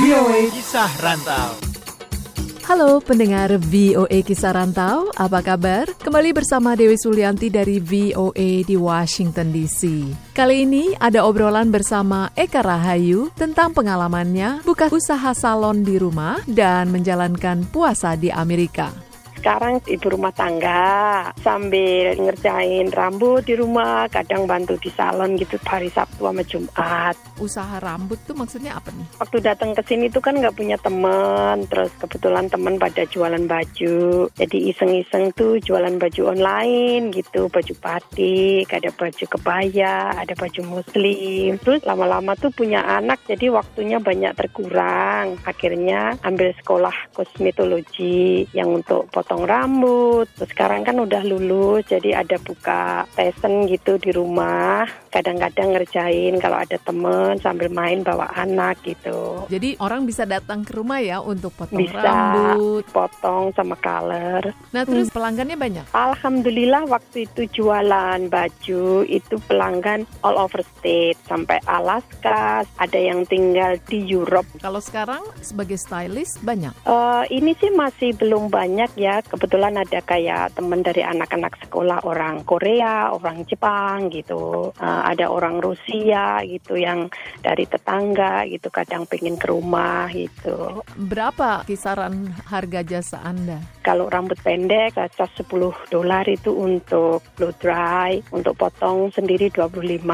VOA Kisah Rantau. Halo pendengar VOA Kisah Rantau, apa kabar? Kembali bersama Dewi Sulianti dari VOA di Washington DC. Kali ini ada obrolan bersama Eka Rahayu tentang pengalamannya buka usaha salon di rumah dan menjalankan puasa di Amerika sekarang ibu rumah tangga sambil ngerjain rambut di rumah, kadang bantu di salon gitu hari Sabtu sama Jumat. Usaha rambut tuh maksudnya apa nih? Waktu datang ke sini tuh kan nggak punya teman, terus kebetulan teman pada jualan baju, jadi iseng-iseng tuh jualan baju online gitu, baju batik, ada baju kebaya, ada baju muslim. Terus lama-lama tuh punya anak, jadi waktunya banyak terkurang. Akhirnya ambil sekolah kosmetologi yang untuk potong potong rambut. Terus sekarang kan udah lulus, jadi ada buka lesson gitu di rumah. Kadang-kadang ngerjain kalau ada temen sambil main bawa anak gitu. Jadi orang bisa datang ke rumah ya untuk potong bisa, rambut, potong sama color. Nah terus hmm. pelanggannya banyak? Alhamdulillah waktu itu jualan baju itu pelanggan all over state sampai Alaska, ada yang tinggal di Europe. Kalau sekarang sebagai stylist banyak? Uh, ini sih masih belum banyak ya kebetulan ada kayak teman dari anak-anak sekolah orang Korea, orang Jepang gitu, uh, ada orang Rusia gitu yang dari tetangga gitu kadang pengen ke rumah gitu. Berapa kisaran harga jasa Anda? Kalau rambut pendek saya 10 dolar itu untuk blow dry, untuk potong sendiri 25.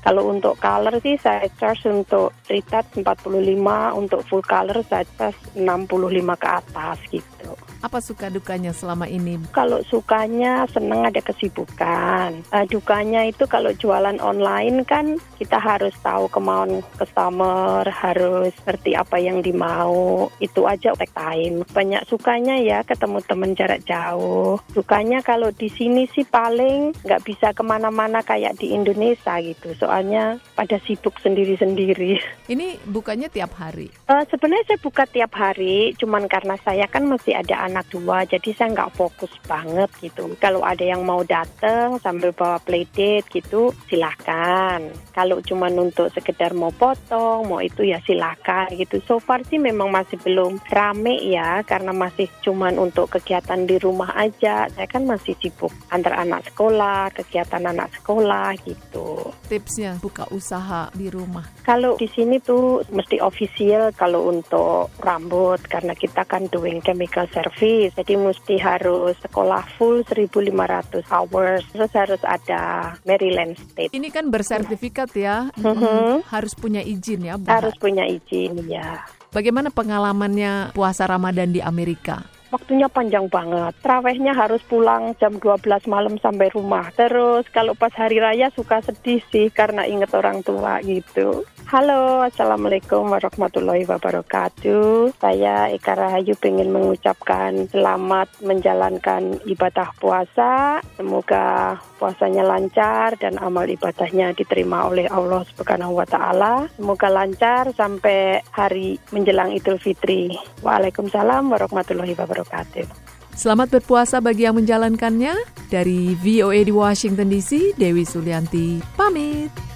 Kalau untuk color sih saya charge untuk retouch 45, untuk full color saya charge 65 ke atas gitu. Apa suka dukanya selama ini? Kalau sukanya senang ada kesibukan. Uh, dukanya itu kalau jualan online kan kita harus tahu kemauan customer, harus ngerti apa yang dimau. Itu aja take time. Banyak sukanya ya ketemu teman jarak jauh. Sukanya kalau di sini sih paling nggak bisa ke mana-mana kayak di Indonesia gitu. Soalnya pada sibuk sendiri-sendiri. Ini bukannya tiap hari? Uh, sebenarnya saya buka tiap hari, cuman karena saya kan masih ada anak dua, jadi saya nggak fokus banget gitu. Kalau ada yang mau datang sambil bawa playdate gitu, silahkan. Kalau cuma untuk sekedar mau potong, mau itu ya silahkan gitu. So far sih memang masih belum rame ya, karena masih cuma untuk kegiatan di rumah aja. Saya kan masih sibuk antar anak sekolah, kegiatan anak sekolah gitu. Tipsnya buka usaha di rumah? Kalau di sini tuh mesti official kalau untuk rambut, karena kita kan doing chemical service service. Jadi mesti harus sekolah full 1.500 hours. Terus harus ada Maryland State. Ini kan bersertifikat ya. Mm-hmm. Harus punya izin ya. Bu? Harus punya izin ya. Bagaimana pengalamannya puasa Ramadan di Amerika? waktunya panjang banget. Trawehnya harus pulang jam 12 malam sampai rumah. Terus kalau pas hari raya suka sedih sih karena inget orang tua gitu. Halo, Assalamualaikum warahmatullahi wabarakatuh. Saya Eka Rahayu ingin mengucapkan selamat menjalankan ibadah puasa. Semoga puasanya lancar dan amal ibadahnya diterima oleh Allah Subhanahu wa taala. Semoga lancar sampai hari menjelang Idul Fitri. Waalaikumsalam warahmatullahi wabarakatuh. Selamat berpuasa bagi yang menjalankannya. Dari VOA di Washington DC, Dewi Sulianti pamit.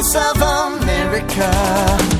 Voice of America.